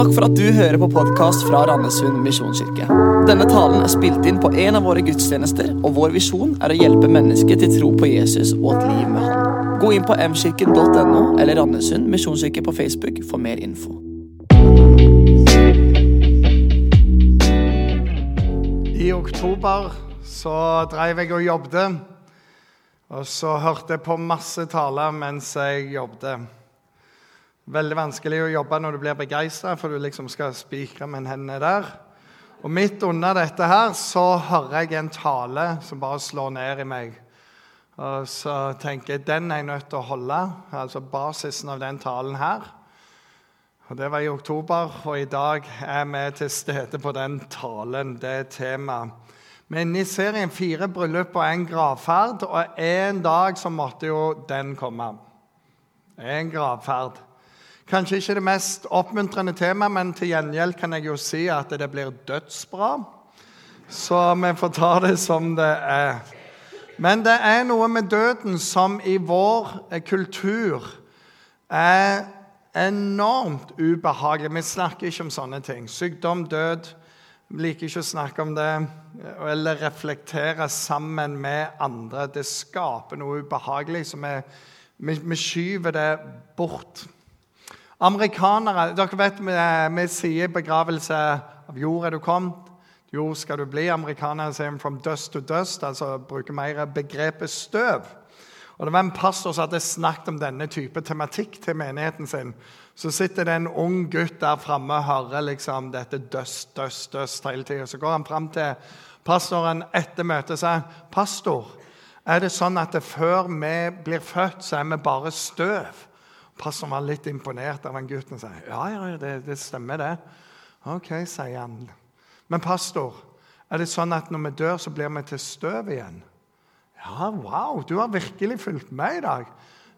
Takk for at du hører på podkast fra Randesund misjonskirke. Denne talen er spilt inn på en av våre gudstjenester, og vår visjon er å hjelpe mennesker til tro på Jesus og et liv med Han. Gå inn på mkirken.no eller Randesund misjonskirke på Facebook for mer info. I oktober så drev jeg og jobbet, og så hørte jeg på masse taler mens jeg jobbet. Veldig vanskelig å jobbe når du blir begeistra, for du liksom skal spikre med hendene der. Og midt under dette her så hører jeg en tale som bare slår ned i meg. Og så tenker jeg den er jeg nødt til å holde, altså basisen av den talen her. Og Det var i oktober, og i dag er vi til stede på den talen, det temaet. Vi er inne i serien Fire bryllup og en gravferd, og en dag så måtte jo den komme. En gravferd. Kanskje ikke det mest oppmuntrende tema, men til gjengjeld kan jeg jo si at det blir dødsbra. Så vi får ta det som det er. Men det er noe med døden som i vår eh, kultur er enormt ubehagelig. Vi snakker ikke om sånne ting. Sykdom, død. Vi liker ikke å snakke om det eller reflektere sammen med andre. Det skaper noe ubehagelig, så vi, vi skyver det bort. Amerikanere Dere vet vi, vi sier begravelse av jord er du kommet. Jord skal du bli. Amerikanere sier 'from dust to dust', altså bruker mer begrepet støv. Og Det var en pastor som hadde snakket om denne type tematikk til menigheten sin. Så sitter det en ung gutt der framme og hører liksom dette dust, dust, dust hele tida. Så går han fram til pastoren etter møtet og sier 'Pastor, er det sånn at før vi blir født, så er vi bare støv?' Pastoren var litt imponert av en gutt og sa ja, ja, det, det stemmer, det. Ok, sier han. Men pastor, er det sånn at når vi dør, så blir vi til støv igjen? Ja, wow, du har virkelig fulgt med i dag.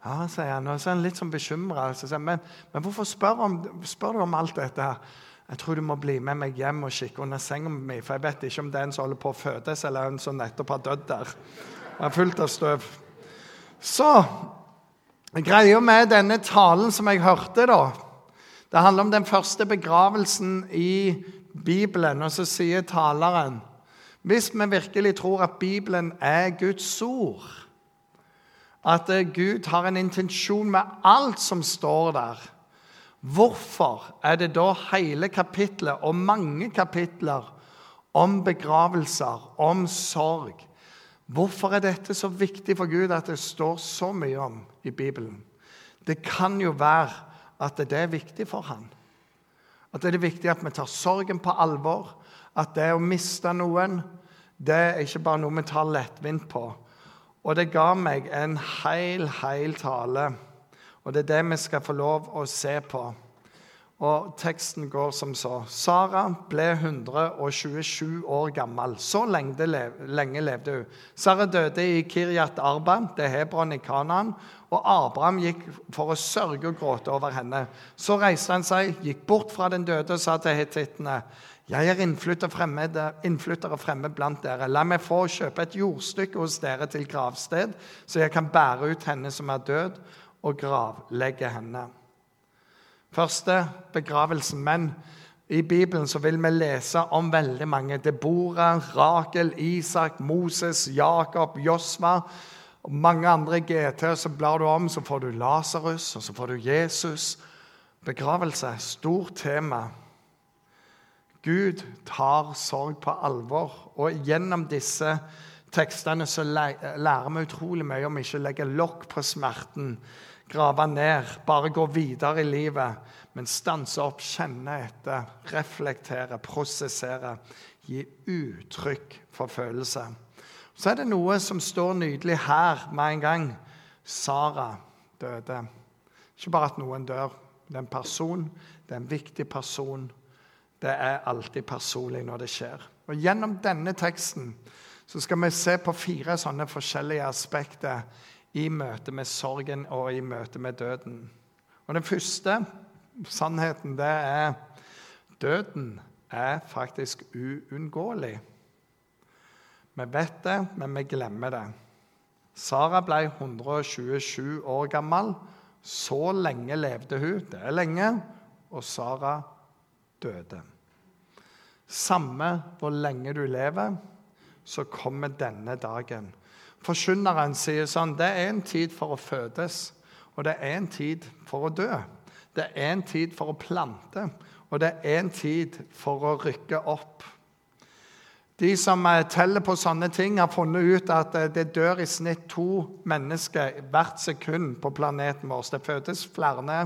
Ja, sier han. Og så er han litt sånn bekymra. Men, men, hvorfor spør, om, spør, du om alt dette her? Jeg tror du må bli med meg hjem og kikke under senga mi, for jeg vet ikke om det er en som holder på å fødes, eller en som nettopp har dødd der. Han er fullt av støv. Så Greia med denne talen som jeg hørte, da Det handler om den første begravelsen i Bibelen. Og så sier taleren Hvis vi virkelig tror at Bibelen er Guds ord, at Gud har en intensjon med alt som står der, hvorfor er det da hele kapitlet og mange kapitler om begravelser, om sorg, Hvorfor er dette så viktig for Gud at det står så mye om i Bibelen? Det kan jo være at det er viktig for ham. At det er viktig at vi tar sorgen på alvor. At det å miste noen, det er ikke bare noe vi tar lettvint på. Og det ga meg en hel, hel tale. Og det er det vi skal få lov å se på. Og teksten går som så. Sara ble 127 år gammel. Så lenge, levde hun. Sara døde i Kiryat Arba, det er Hebron i Kanaan. Og Abraham gikk for å sørge og gråte over henne. Så reiste han seg, gikk bort fra den døde og sa til hetittene.: Jeg er innflytter, fremmed, innflytter og blant dere. La meg få kjøpe et jordstykke hos dere til gravsted, så jeg kan bære ut henne som er død, og gravlegge henne første begravelsen. Men i Bibelen så vil vi lese om veldig mange. Deborah, Rakel, Isak, Moses, Jakob, Josva og mange andre GT. Så blar du om, så får du Lasarus, og så får du Jesus. Begravelse, stort tema. Gud tar sorg på alvor. Og gjennom disse tekstene så lærer vi utrolig mye om ikke å legge lokk på smerten grave ned, bare gå videre i livet, men stanse opp, kjenne etter, reflektere, prosessere, gi uttrykk for følelser. Så er det noe som står nydelig her med en gang. Sara døde. Ikke bare at noen dør. Det er en person, det er en viktig person. Det er alltid personlig når det skjer. Og Gjennom denne teksten så skal vi se på fire sånne forskjellige aspekter i møte med sorgen og i møte med døden. Og Den første sannheten det er døden er faktisk uunngåelig. Vi vet det, men vi glemmer det. Sara ble 127 år gammel. Så lenge levde hun. Det er lenge. Og Sara døde. Samme hvor lenge du lever, så kommer denne dagen. Forkynneren sier sånn Det er en tid for å fødes, og det er en tid for å dø. Det er en tid for å plante, og det er en tid for å rykke opp. De som eh, teller på sånne ting, har funnet ut at eh, det dør i snitt to mennesker hvert sekund på planeten vår. Det fødes flere.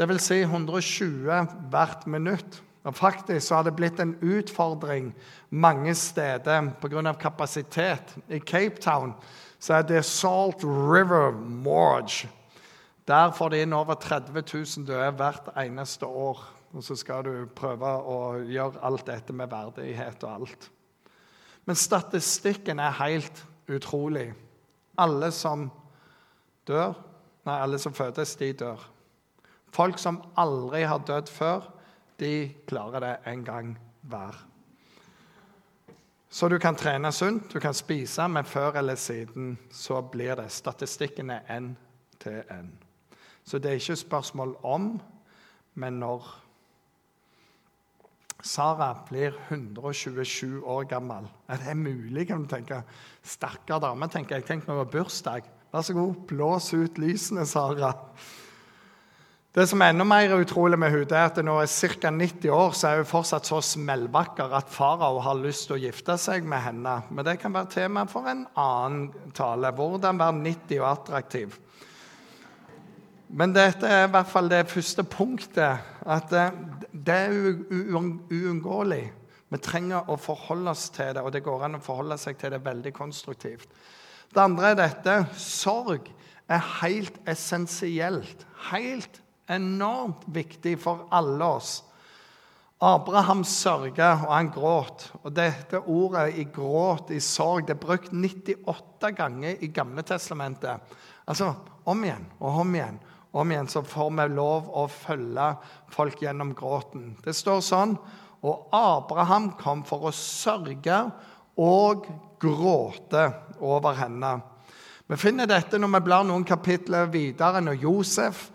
Dvs. Si 120 hvert minutt. Og Faktisk så har det blitt en utfordring mange steder pga. kapasitet. I Cape Town så er det Salt River Morge. Der får de inn over 30 000 døde hvert eneste år. Og så skal du prøve å gjøre alt dette med verdighet og alt. Men statistikken er helt utrolig. Alle som dør Nei, alle som fødes, de dør. Folk som aldri har dødd før, de klarer det en gang hver. Så du kan trene sunt, du kan spise, men før eller siden så blir det. Statistikken er én til én. Så det er ikke spørsmål om, men når. Sara blir 127 år gammel. Er det mulig? kan du tenke? Stakkar dame, tenker jeg. Tenk meg på bursdag. Vær så god, blås ut lysene, Sara. Det som er enda mer utrolig med henne, er at når hun er ca. 90 år, så er hun fortsatt så smellvakker at farao har lyst til å gifte seg med henne. Men det kan være tema for en annen tale. Hvordan være 90 og attraktiv. Men dette er i hvert fall det første punktet. At det er uunngåelig. Vi trenger å forholde oss til det, og det går an å forholde seg til det veldig konstruktivt. Det andre er dette. Sorg er helt essensielt. Helt enormt viktig for alle oss. Abraham sørga, og han gråt. Og dette ordet i gråt, i sorg, det er brukt 98 ganger i Gamle testamentet. Altså om igjen og om igjen om igjen så får vi lov å følge folk gjennom gråten. Det står sånn Og Abraham kom for å sørge og gråte over henne. Vi finner dette når vi blar noen kapitler videre, når Josef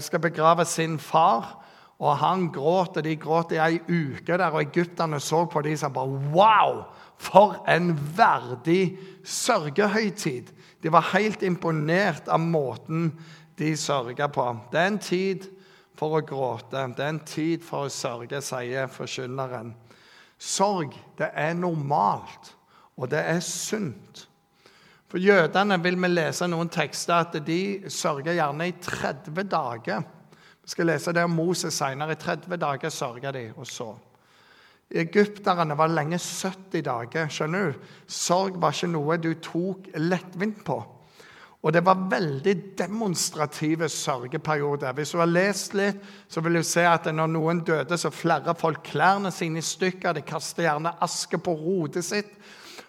skal begrave sin far. Og han gråt, og de gråt i ei uke der, og egypterne så på de som bare Wow! For en verdig sørgehøytid! De var helt imponert av måten de sørga på. Det er en tid for å gråte, det er en tid for å sørge, sier forkynneren. Sorg, det er normalt, og det er sunt. For jødene vil vi lese noen tekster at de sørger gjerne i 30 dager. Vi skal lese det om Moses senere. I 30 dager sørger de, og så. Egypterne var lenge 70 dager. skjønner du? Sorg var ikke noe du tok lettvint på. Og det var veldig demonstrative sørgeperioder. Hvis du har lest litt, så vil du se at når noen døde, så flere folk klærne sine i stykker. De kaster gjerne aske på rodet sitt.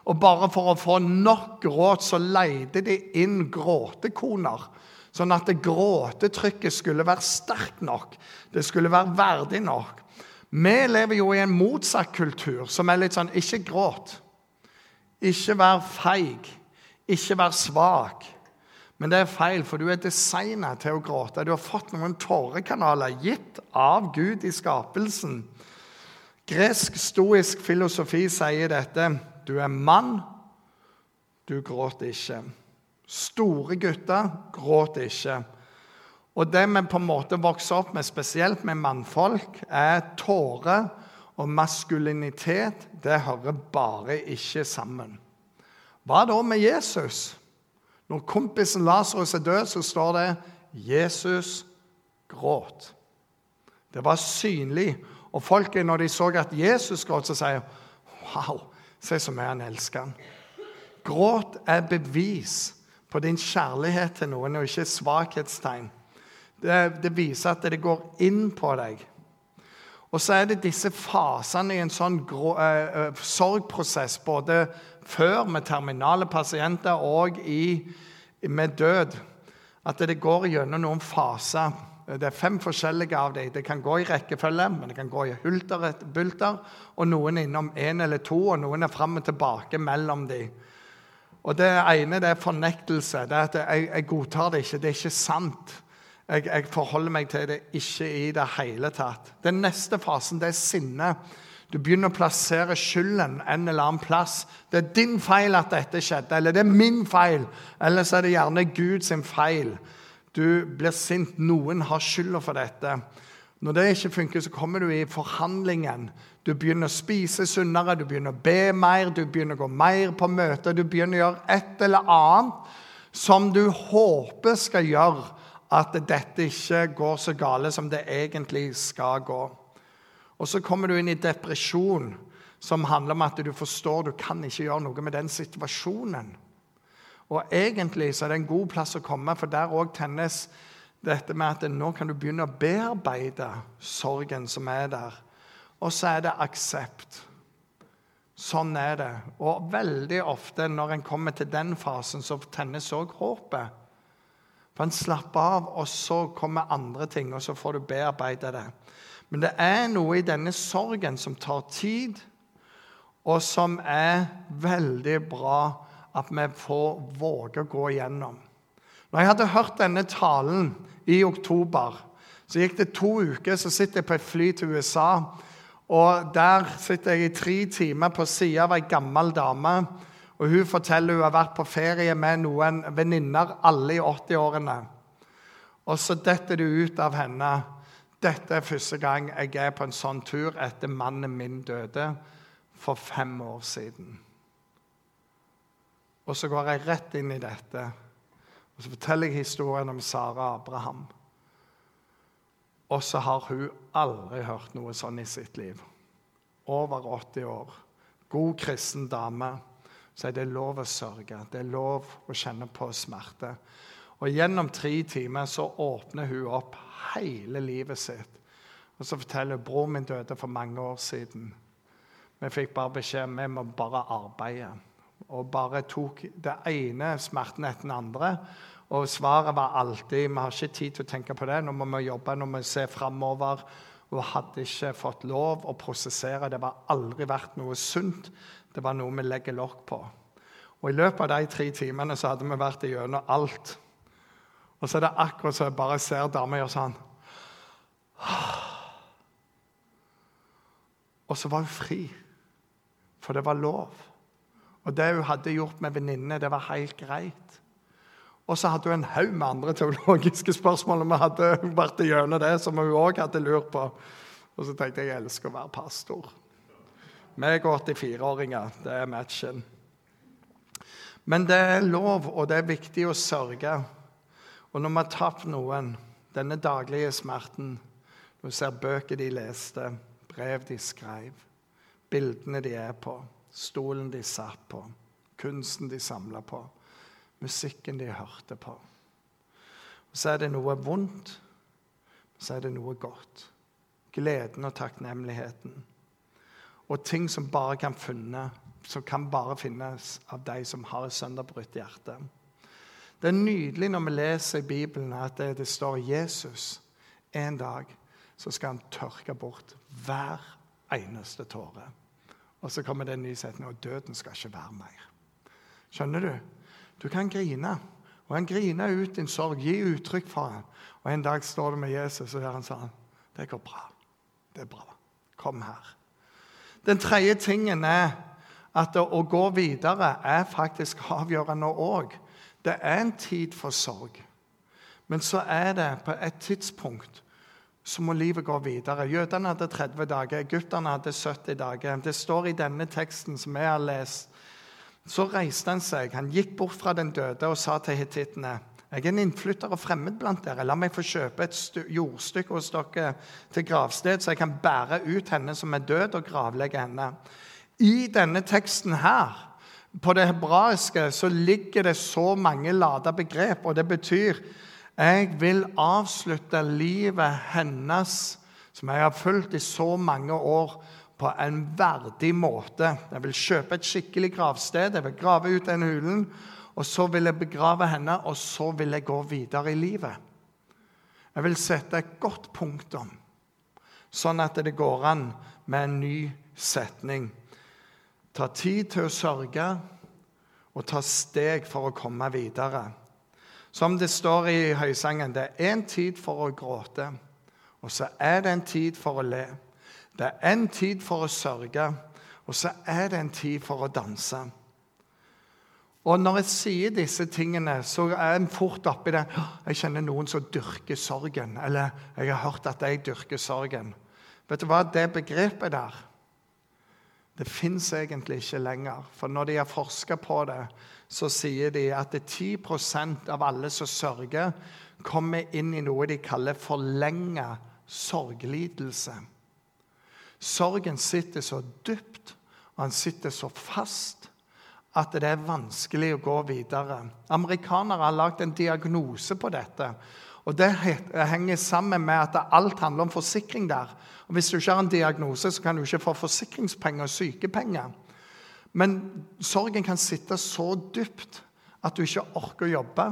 Og bare for å få nok gråt, så leide de inn gråtekoner. Sånn at det gråtetrykket skulle være sterkt nok. Det skulle være verdig nok. Vi lever jo i en motsatt kultur, som er litt sånn Ikke gråt. Ikke vær feig. Ikke vær svak. Men det er feil, for du er designa til å gråte. Du har fått noen tårekanaler gitt av Gud i skapelsen. Gresk stoisk filosofi sier dette. Du er mann, du gråter ikke. Store gutter gråter ikke. Og det vi på en måte vokser opp med, spesielt med mannfolk, er tårer og maskulinitet. Det hører bare ikke sammen. Hva da med Jesus? Når kompisen Lasarus er død, så står det 'Jesus gråt'. Det var synlig. Og folket, når de så at Jesus gråt, så sier 'Wow, se så mye han elsker han'. Gråt er bevis på din kjærlighet til noen, og ikke svakhetstegn. Det, det viser at det går inn på deg. Og så er det disse fasene i en sånn grå, eh, sorgprosess, både før med terminale pasienter og i, med død, at det går gjennom noen faser. Det er fem forskjellige av dem. Det kan gå i rekkefølge, men det kan gå i hulter etter bulter. Og noen innom én eller to, og noen er fram og tilbake mellom dem. Og Det ene det er fornektelse. Det er at jeg, jeg godtar det ikke. Det er ikke sant. Jeg, jeg, forholder meg til det ikke i det hele tatt. Den neste fasen det er sinne. Du begynner å plassere skylden en eller annen plass. Det er din feil at dette skjedde, eller det er min feil. Eller så er det gjerne Guds feil. Du blir sint. Noen har skylda for dette. Når det ikke funker, så kommer du i forhandlingen. Du begynner å spise sunnere, du begynner å be mer, du begynner å gå mer på møter. Du begynner å gjøre et eller annet som du håper skal gjøre at dette ikke går så gale som det egentlig skal gå. Og så kommer du inn i depresjon, som handler om at du forstår du kan ikke gjøre noe med den situasjonen. Og egentlig så er det en god plass å komme, for der òg tennes dette med at nå kan du begynne å bearbeide sorgen som er der. Og så er det aksept. Sånn er det. Og veldig ofte når en kommer til den fasen, så tennes òg håpet. For en slapper av, og så kommer andre ting, og så får du bearbeide det. Men det er noe i denne sorgen som tar tid, og som er veldig bra at vi får våge å gå igjennom. Når jeg hadde hørt denne talen i oktober, så gikk det to uker, så sitter jeg på et fly til USA. Og Der sitter jeg i tre timer på sida av ei gammel dame og Hun forteller hun har vært på ferie med noen venninner, alle i 80-årene. Og så detter det ut av henne. Dette er første gang jeg er på en sånn tur etter mannen min døde for fem år siden. Og så går jeg rett inn i dette. Og så forteller jeg historien om Sara Abraham. Og så har hun aldri hørt noe sånn i sitt liv. Over 80 år. God kristen dame så det lov å sørge. Det er lov å kjenne på smerte. Og Gjennom tre timer så åpner hun opp hele livet sitt. Og Så forteller hun broren min døde for mange år siden. Vi fikk bare beskjed om vi må bare arbeide. Og bare tok det ene smerten etter den andre. Og svaret var alltid vi har ikke tid til å tenke på det. Nå må vi jobbe, nå må vi se framover. Hun hadde ikke fått lov å prosessere. Det var aldri vært noe sunt. Det var noe vi legger lokk på. Og I løpet av de tre timene så hadde vi vært igjennom alt. Og så er det akkurat så jeg bare ser dama gjøre sånn. Og så var hun fri. For det var lov. Og det hun hadde gjort med venninnene, det var helt greit. Og så hadde hun en haug med andre teologiske spørsmål, og vi hadde vært gjennom det, som hun òg hadde lurt på. Og så tenkte jeg jeg elsker å være pastor. Meg og 84-åringer, det er matchen. Men det er lov, og det er viktig å sørge. Og når vi har tapt noen, denne daglige smerten Når vi ser bøker de leste, brev de skrev, bildene de er på, stolen de satt på, kunsten de samla på, musikken de hørte på Og Så er det noe vondt, så er det noe godt. Gleden og takknemligheten og ting som bare kan, funne, som kan bare finnes av de som har et sønderbrutt hjerte. Det er nydelig når vi leser i Bibelen at det, det står Jesus en dag så skal han tørke bort hver eneste tåre. Og så kommer det en ny setning og døden skal ikke være mer. Skjønner du? Du kan grine. Og han griner ut din sorg, gi uttrykk for den. Og en dag står du med Jesus, og han sånn Det går bra. Det er bra. Kom her. Den tredje tingen er at å gå videre er faktisk avgjørende òg. Det er en tid for sorg. Men så er det på et tidspunkt så må livet gå videre. Jødene hadde 30 dager, egypterne hadde 70 dager. Det står i denne teksten som jeg har lest. Så reiste han seg, han gikk bort fra den døde og sa til hetittene jeg er en innflytter og fremmed blant dere. La meg få kjøpe et jordstykke hos dere til gravsted, så jeg kan bære ut henne som er død, og gravlegge henne. I denne teksten her, på det hebraiske, så ligger det så mange lada begrep, og det betyr jeg vil avslutte livet hennes, som jeg har fulgt i så mange år, på en verdig måte. Jeg vil kjøpe et skikkelig gravsted, jeg vil grave ut den hulen og så vil jeg begrave henne, og så vil jeg gå videre i livet. Jeg vil sette et godt punktum, sånn at det går an med en ny setning. Ta tid til å sørge og ta steg for å komme videre. Som det står i høysangen, det er en tid for å gråte, og så er det en tid for å le. Det er en tid for å sørge, og så er det en tid for å danse. Og når jeg sier disse tingene, så er en fort oppi det Jeg kjenner noen som dyrker sorgen. Eller jeg har hørt at de dyrker sorgen. Vet du hva? Det begrepet der det fins egentlig ikke lenger. For når de har forska på det, så sier de at 10% av alle som sørger, kommer inn i noe de kaller forlenga sorglidelse. Sorgen sitter så dypt, og han sitter så fast at det er vanskelig å gå videre. Amerikanere har lagd en diagnose på dette. og Det henger sammen med at alt handler om forsikring der. Og Hvis du ikke har en diagnose, så kan du ikke få forsikringspenger og sykepenger. Men sorgen kan sitte så dypt at du ikke orker å jobbe,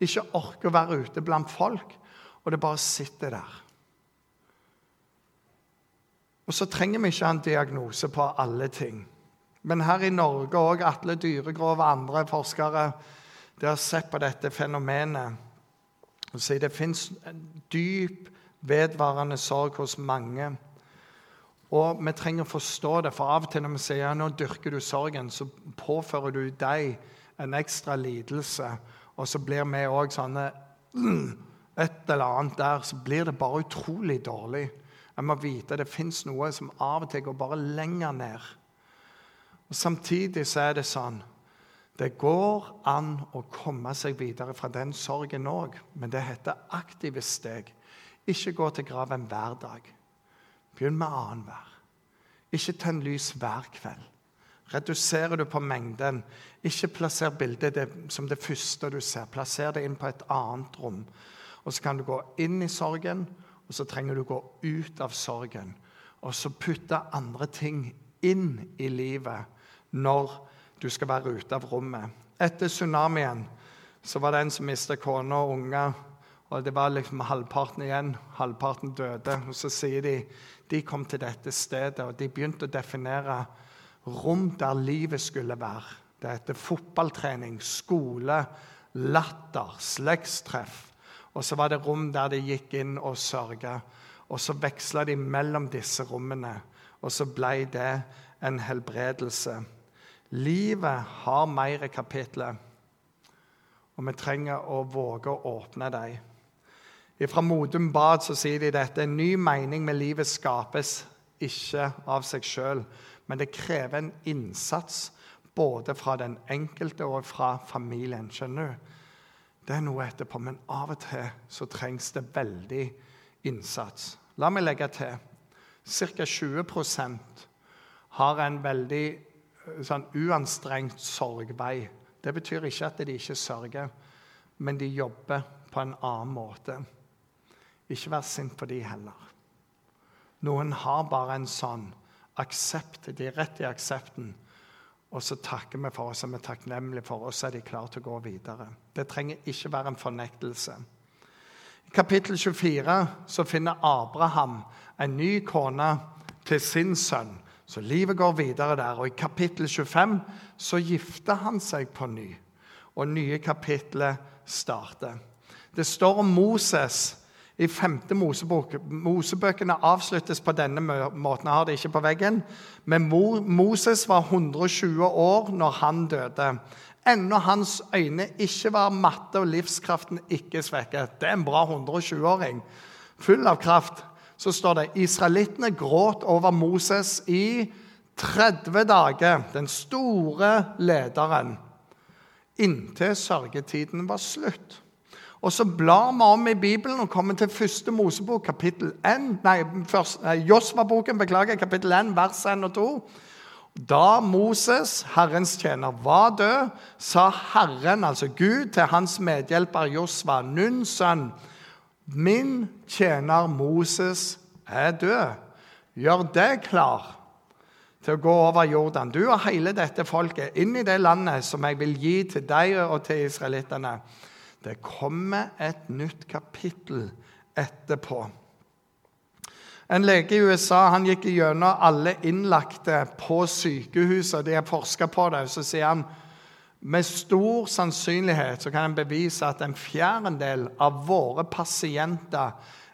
ikke orker å være ute blant folk, og det bare sitter der. Og så trenger vi ikke en diagnose på alle ting. Men her i Norge òg Atle Dyregrov og andre forskere de har sett på dette fenomenet og sier det fins dyp, vedvarende sorg hos mange. Og vi trenger å forstå det, for av og til når vi sier nå dyrker du sorgen, så påfører du deg en ekstra lidelse. Og så blir vi òg sånne Et eller annet der, så blir det bare utrolig dårlig. Jeg må vite det fins noe som av og til går bare lenger ned. Og Samtidig så er det sånn det går an å komme seg videre fra den sorgen òg, men det heter aktive steg. Ikke gå til graven hver dag. Begynn med annenhver. Ikke tenn lys hver kveld. Reduserer du på mengden, ikke plasser bildet som det første du ser. Plasser det inn på et annet rom. Og Så kan du gå inn i sorgen, og så trenger du gå ut av sorgen. Og så putte andre ting inn i livet når du skal være ute av rommet. Etter tsunamien så var det en som mistet kone og unger. Og det var liksom halvparten igjen. Halvparten døde. Og så sier de de kom til dette stedet, og de begynte å definere rom der livet skulle være. Det heter fotballtrening, skole, latter, slektstreff. Og så var det rom der de gikk inn og sørga. Og så veksla de mellom disse rommene, og så ble det en helbredelse. Livet har mer kapitler, og vi trenger å våge å åpne dem. Fra Modum Bad så sier de dette en ny mening med livet skapes ikke av seg sjøl, men det krever en innsats både fra den enkelte og fra familien. Skjønner du? Det er noe etterpå, men av og til så trengs det veldig innsats. La meg legge til ca. 20% har en veldig sånn uanstrengt sorgvei. Det betyr ikke at de ikke sørger, men de jobber på en annen måte. Ikke vær sint på de heller. Noen har bare en sånn aksept. De er rett i aksepten. Og så takker vi for oss, og vi er takknemlige for oss, er de klare til å gå videre. Det trenger ikke være en fornektelse. I kapittel 24 så finner Abraham en ny kone til sin sønn. Så livet går videre der. Og i kapittel 25 så gifter han seg på ny. Og nye kapitlet starter. Det står om Moses i femte. Mosebøkene avsluttes på denne måten. Jeg har det ikke på veggen. Men Moses var 120 år når han døde. Ennå hans øyne ikke var matte og livskraften ikke svekket. Det er en bra 120-åring. Full av kraft så står det israelittene gråt over Moses i 30 dager, den store lederen, inntil sørgetiden var slutt. Og så blar vi om i Bibelen og kommer til første Mosebok, kapittel 1, nei, Josva-boken, beklager, kapittel 1, vers 1 og 2. Da Moses, Herrens tjener, var død, sa Herren, altså Gud, til hans medhjelper Josva, Nuns sønn, Min tjener Moses er død. Gjør deg klar til å gå over Jordan, du og hele dette folket, inn i det landet som jeg vil gi til deg og til israelittene. Det kommer et nytt kapittel etterpå. En lege i USA han gikk gjennom alle innlagte på sykehuset. De har forska på det. Så sier han Med stor sannsynlighet så kan en bevise at en fjerdedel av våre pasienter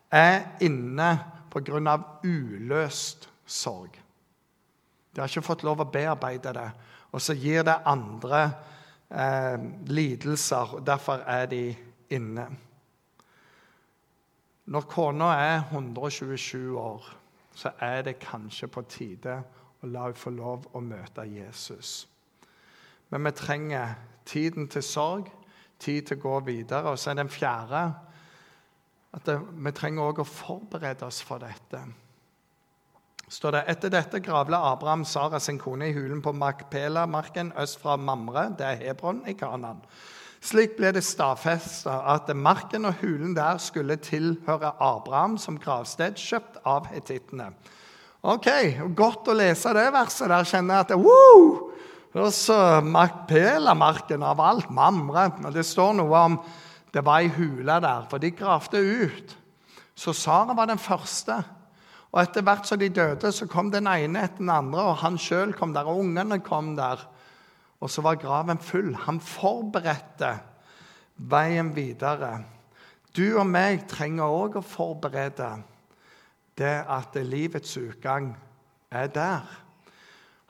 er inne pga. uløst sorg. De har ikke fått lov å bearbeide det, og så gir det andre eh, lidelser. og Derfor er de inne. Når kona er 127 år, så er det kanskje på tide å la henne få lov å møte Jesus. Men vi trenger tiden til sorg, tid til å gå videre. Og så er den fjerde at vi trenger også å forberede oss for dette. Står det, Etter dette gravla Abraham Sara sin kone i hulen på Makpela-marken øst fra Mamre, det er Hebron i Kanan. Slik ble det stadfesta at marken og hulen der skulle tilhøre Abraham som gravsted, kjøpt av hetittene. Ok, Godt å lese det verset der. Kjenner jeg at wow! Og så Makpela-marken av alt. Mamre. Det står noe om det var ei hule der, for de gravde ut. Så Sara var den første. Og etter hvert som de døde, så kom den ene etter den andre, og han sjøl kom der, og ungene kom der. Og så var graven full. Han forberedte veien videre. Du og meg trenger òg å forberede det at livets utgang er der.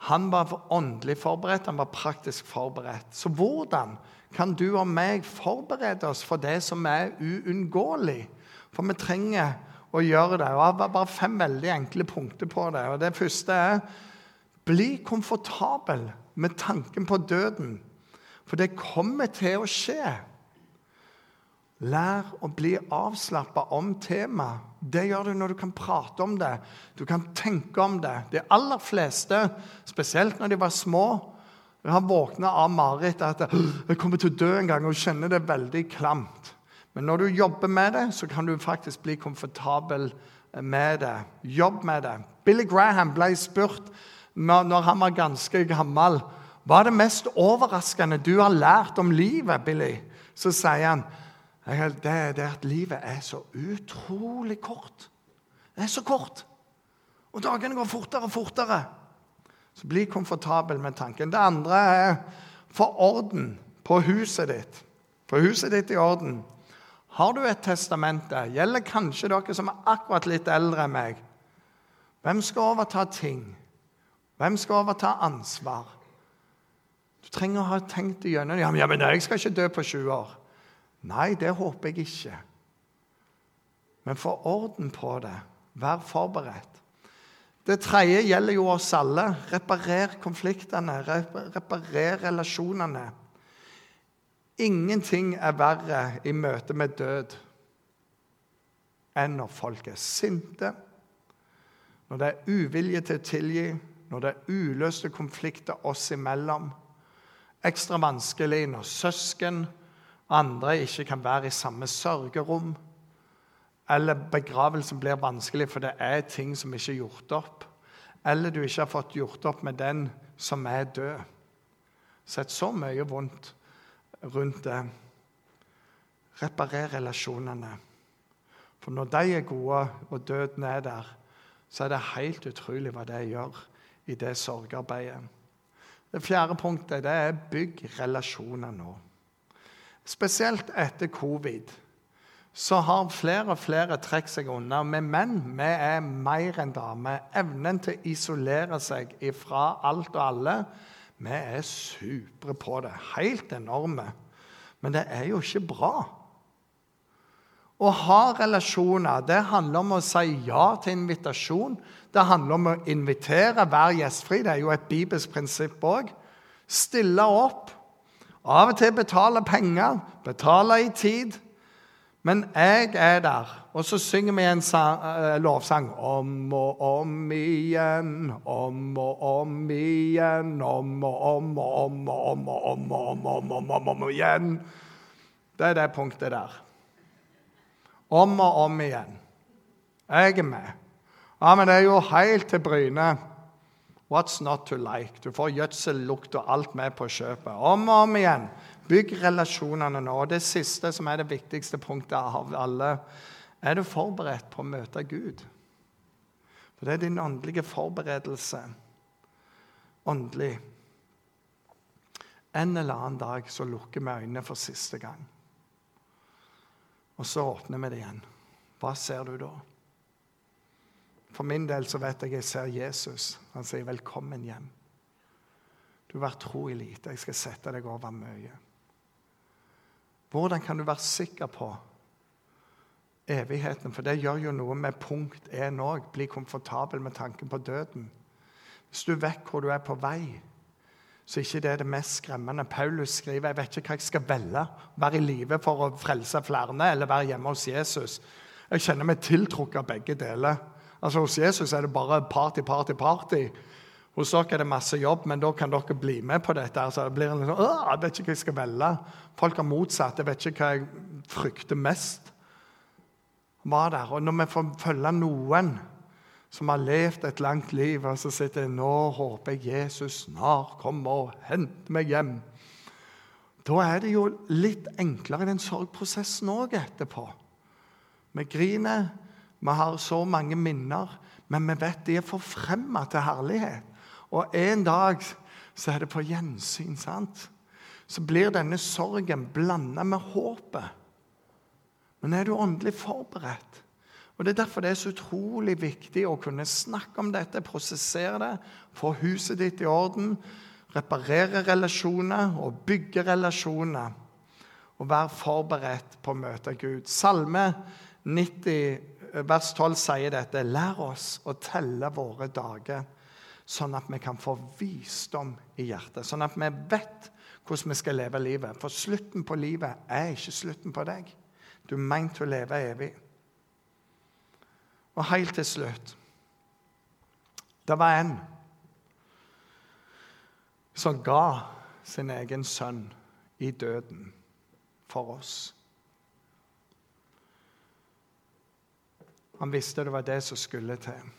Han var åndelig forberedt, han var praktisk forberedt. Så hvordan kan du og meg forberede oss for det som er uunngåelig? For vi trenger å gjøre det. Og Jeg har bare fem veldig enkle punkter på det. Og Det første er bli komfortabel med tanken på døden. For det kommer til å skje. Lær å bli avslappa om temaet. Det gjør du når du kan prate om det. Du kan tenke om det. De aller fleste, spesielt når de var små, har våkna av mareritt at 'jeg kommer til å dø en gang', og kjenner det veldig klamt. Men når du jobber med det, så kan du faktisk bli komfortabel med det. Jobb med det. Billy Graham ble spurt når han var ganske gammel hva er det mest overraskende du har lært om livet, Billy? Så sier han det er at livet er så utrolig kort. Det er så kort. Og dagene går fortere og fortere. Så bli komfortabel med tanken. Det andre er få orden på huset ditt. Få huset ditt i orden. Har du et testamente? Gjelder kanskje dere som er akkurat litt eldre enn meg. Hvem skal overta ting? Hvem skal overta ansvar? Du trenger å ha tenkt igjennom ja, men jeg skal ikke dø på 20 år. Nei, det håper jeg ikke. Men få orden på det. Vær forberedt. Det tredje gjelder jo oss alle. Reparer konfliktene. Reparer relasjonene. Ingenting er verre i møte med død enn når folk er sinte, når det er uvilje til å tilgi, når det er uløste konflikter oss imellom. Ekstra vanskelig når søsken og andre ikke kan være i samme sørgerom. Eller begravelsen blir vanskelig for det er ting som ikke er gjort opp. Eller du ikke har fått gjort opp med den som er død. Sett så mye vondt rundt det. Reparer relasjonene. For når de er gode, og døden er der, så er det helt utrolig hva det gjør i det sorgarbeidet. Det fjerde punktet det er bygg relasjoner nå. Spesielt etter covid så har flere og flere trukket seg unna. Men menn vi er mer enn damer. Evnen til å isolere seg fra alt og alle vi er supre på det. Helt enorme. Men det er jo ikke bra. Å ha relasjoner det handler om å si ja til invitasjon. Det handler om å invitere, være gjestfri. Det er jo et bibelsk prinsipp òg. Stille opp. Av og til betale penger, betale i tid. Men jeg er der. Og så synger vi en sang, uh, lovsang om og om igjen, om og om igjen, om og om og om og om og om og om, om, om, om, om igjen. Det er det punktet der. Om og om igjen. Jeg er med. Ja, men det er jo helt til Bryne. What's not to like? Du får gjødsellukt og alt med på kjøpet. Om og om igjen. Bygg relasjonene nå. Det siste, som er det viktigste punktet av alle, er du forberedt på å møte Gud? For det er din åndelige forberedelse. Åndelig. En eller annen dag så lukker vi øynene for siste gang. Og så åpner vi det igjen. Hva ser du da? For min del så vet jeg jeg ser Jesus. Han sier 'velkommen hjem'. Du har vært tro i lite. Jeg skal sette deg over mye. Hvordan kan du være sikker på evigheten? For det gjør jo noe med punkt én òg. Bli komfortabel med tanken på døden. Hvis du vet hvor du er på vei, så ikke det er det mest skremmende. Paulus skriver jeg vet ikke hva jeg skal velge. Være i live for å frelse flere eller være hjemme hos Jesus. Jeg kjenner meg tiltrukket av begge deler. Altså Hos Jesus er det bare party, party, party. Hos dere er det masse jobb, men da kan dere bli med på dette. Altså, det blir en sånn, jeg vet ikke hva jeg skal velge. Folk har motsatt. Jeg vet ikke hva jeg frykter mest. Var der. Og når vi får følge noen som har levd et langt liv, og så sitter jeg nå håper jeg Jesus snart kommer og henter meg hjem. Da er det jo litt enklere i den sorgprosessen òg etterpå. Vi griner, vi har så mange minner, men vi vet de er forfremma til herlighet. Og en dag så er det på gjensyn. sant? Så blir denne sorgen blanda med håpet. Men er du åndelig forberedt? Og Det er derfor det er så utrolig viktig å kunne snakke om dette, prosessere det, få huset ditt i orden, reparere relasjoner og bygge relasjoner. Og være forberedt på å møte Gud. Salme 90, vers 12 sier dette. Lær oss å telle våre dager sånn at vi kan få visdom i hjertet. Sånn at vi vet hvordan vi skal leve livet. For slutten på livet er ikke slutten på deg. Du er meint til å leve evig. Og helt til slutt Det var en som ga sin egen sønn i døden for oss. Han visste det var det som skulle til.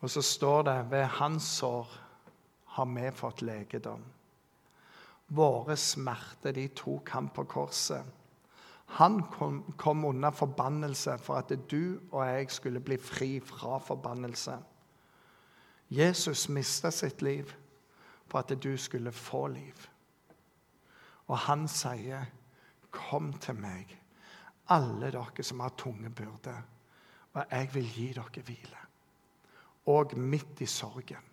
Og så står det ved hans sår har vi fått legedom. Våre smerter, de tok han på korset. Han kom, kom unna forbannelse for at du og jeg skulle bli fri fra forbannelse. Jesus mista sitt liv for at du skulle få liv. Og han sier, 'Kom til meg, alle dere som har tunge byrder, og jeg vil gi dere hvile.' og midt i sorgen.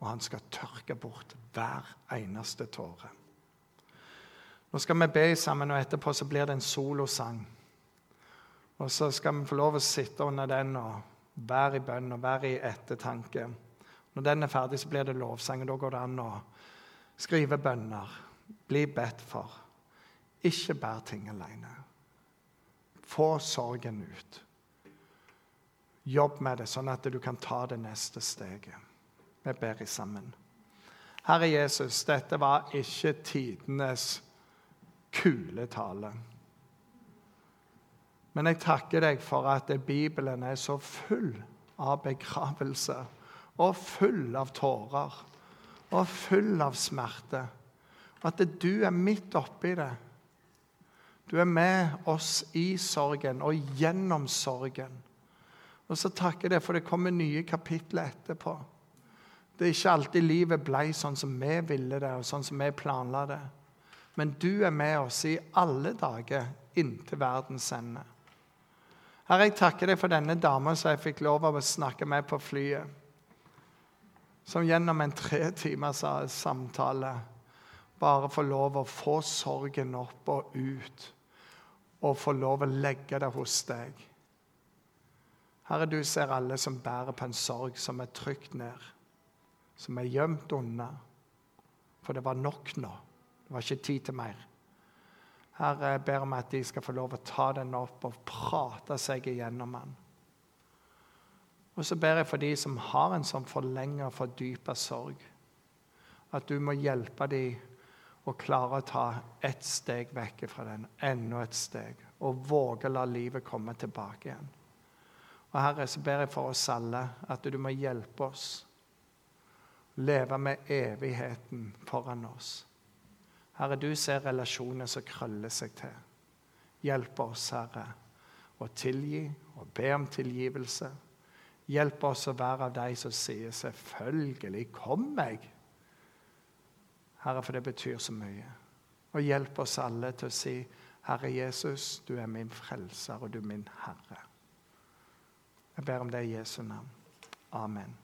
Og han skal tørke bort hver eneste tåre. Nå skal vi be sammen, og etterpå så blir det en solosang. Og så skal vi få lov å sitte under den og være i bønn og være i ettertanke. Når den er ferdig, så blir det lovsang, og da går det an å skrive bønner, bli bedt for. Ikke bær ting alene. Få sorgen ut. Jobb med det, sånn at du kan ta det neste steget. Vi ber i sammen. Herre Jesus, dette var ikke tidenes kule tale. Men jeg takker deg for at Bibelen er så full av begravelse og full av tårer og full av smerte. At du er midt oppi det. Du er med oss i sorgen og gjennom sorgen. Og så takker jeg deg for det kommer nye kapitler etterpå. Det er ikke alltid livet ble sånn som vi ville det, og sånn som vi planla det. Men du er med oss i alle dager inntil verdens ende. Herre, jeg takker deg for denne dama som jeg fikk lov av å snakke med på flyet. Som gjennom en tre timers samtale bare får lov å få sorgen opp og ut. Og få lov å legge det hos deg. Herre, du ser alle som bærer på en sorg som er trykt ned, som er gjemt unna. For det var nok nå. Det var ikke tid til mer. Herre, jeg ber om at de skal få lov å ta den opp og prate seg igjennom den. Og så ber jeg for de som har en sånn forlenga, fordypa sorg, at du må hjelpe dem å klare å ta ett steg vekk fra den, enda et steg, og våge å la livet komme tilbake igjen. Og Herre, så ber jeg for oss alle at du må hjelpe oss leve med evigheten foran oss. Herre, du ser relasjoner som krøller seg til. Hjelp oss, Herre, å tilgi og be om tilgivelse. Hjelp oss å være av de som sier 'selvfølgelig kom meg'. Herre, for det betyr så mye. Og hjelp oss alle til å si, Herre Jesus, du er min frelser, og du er min Herre. Jeg ber om det i Jesu navn. Amen.